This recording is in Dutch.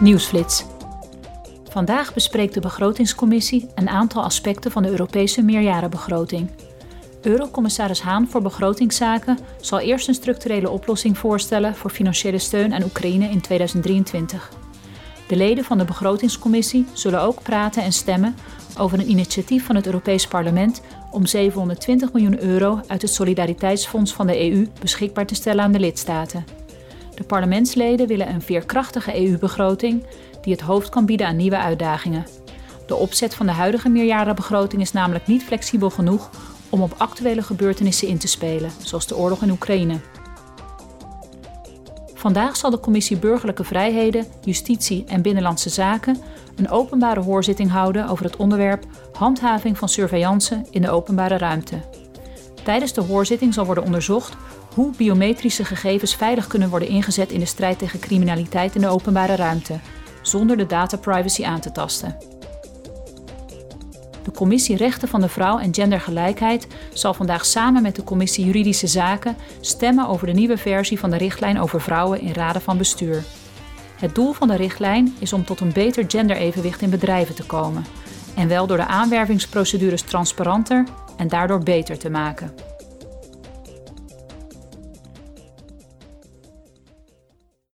Nieuwsflits. Vandaag bespreekt de begrotingscommissie een aantal aspecten van de Europese meerjarenbegroting. Eurocommissaris Haan voor begrotingszaken zal eerst een structurele oplossing voorstellen voor financiële steun aan Oekraïne in 2023. De leden van de begrotingscommissie zullen ook praten en stemmen over een initiatief van het Europees Parlement om 720 miljoen euro uit het Solidariteitsfonds van de EU beschikbaar te stellen aan de lidstaten. De parlementsleden willen een veerkrachtige EU-begroting die het hoofd kan bieden aan nieuwe uitdagingen. De opzet van de huidige meerjarenbegroting is namelijk niet flexibel genoeg om op actuele gebeurtenissen in te spelen, zoals de oorlog in Oekraïne. Vandaag zal de Commissie Burgerlijke Vrijheden, Justitie en Binnenlandse Zaken een openbare hoorzitting houden over het onderwerp handhaving van surveillance in de openbare ruimte. Tijdens de hoorzitting zal worden onderzocht hoe biometrische gegevens veilig kunnen worden ingezet in de strijd tegen criminaliteit in de openbare ruimte, zonder de dataprivacy aan te tasten. De Commissie Rechten van de Vrouw en Gendergelijkheid zal vandaag samen met de Commissie Juridische Zaken stemmen over de nieuwe versie van de richtlijn over vrouwen in raden van bestuur. Het doel van de richtlijn is om tot een beter genderevenwicht in bedrijven te komen en wel door de aanwervingsprocedures transparanter en daardoor beter te maken.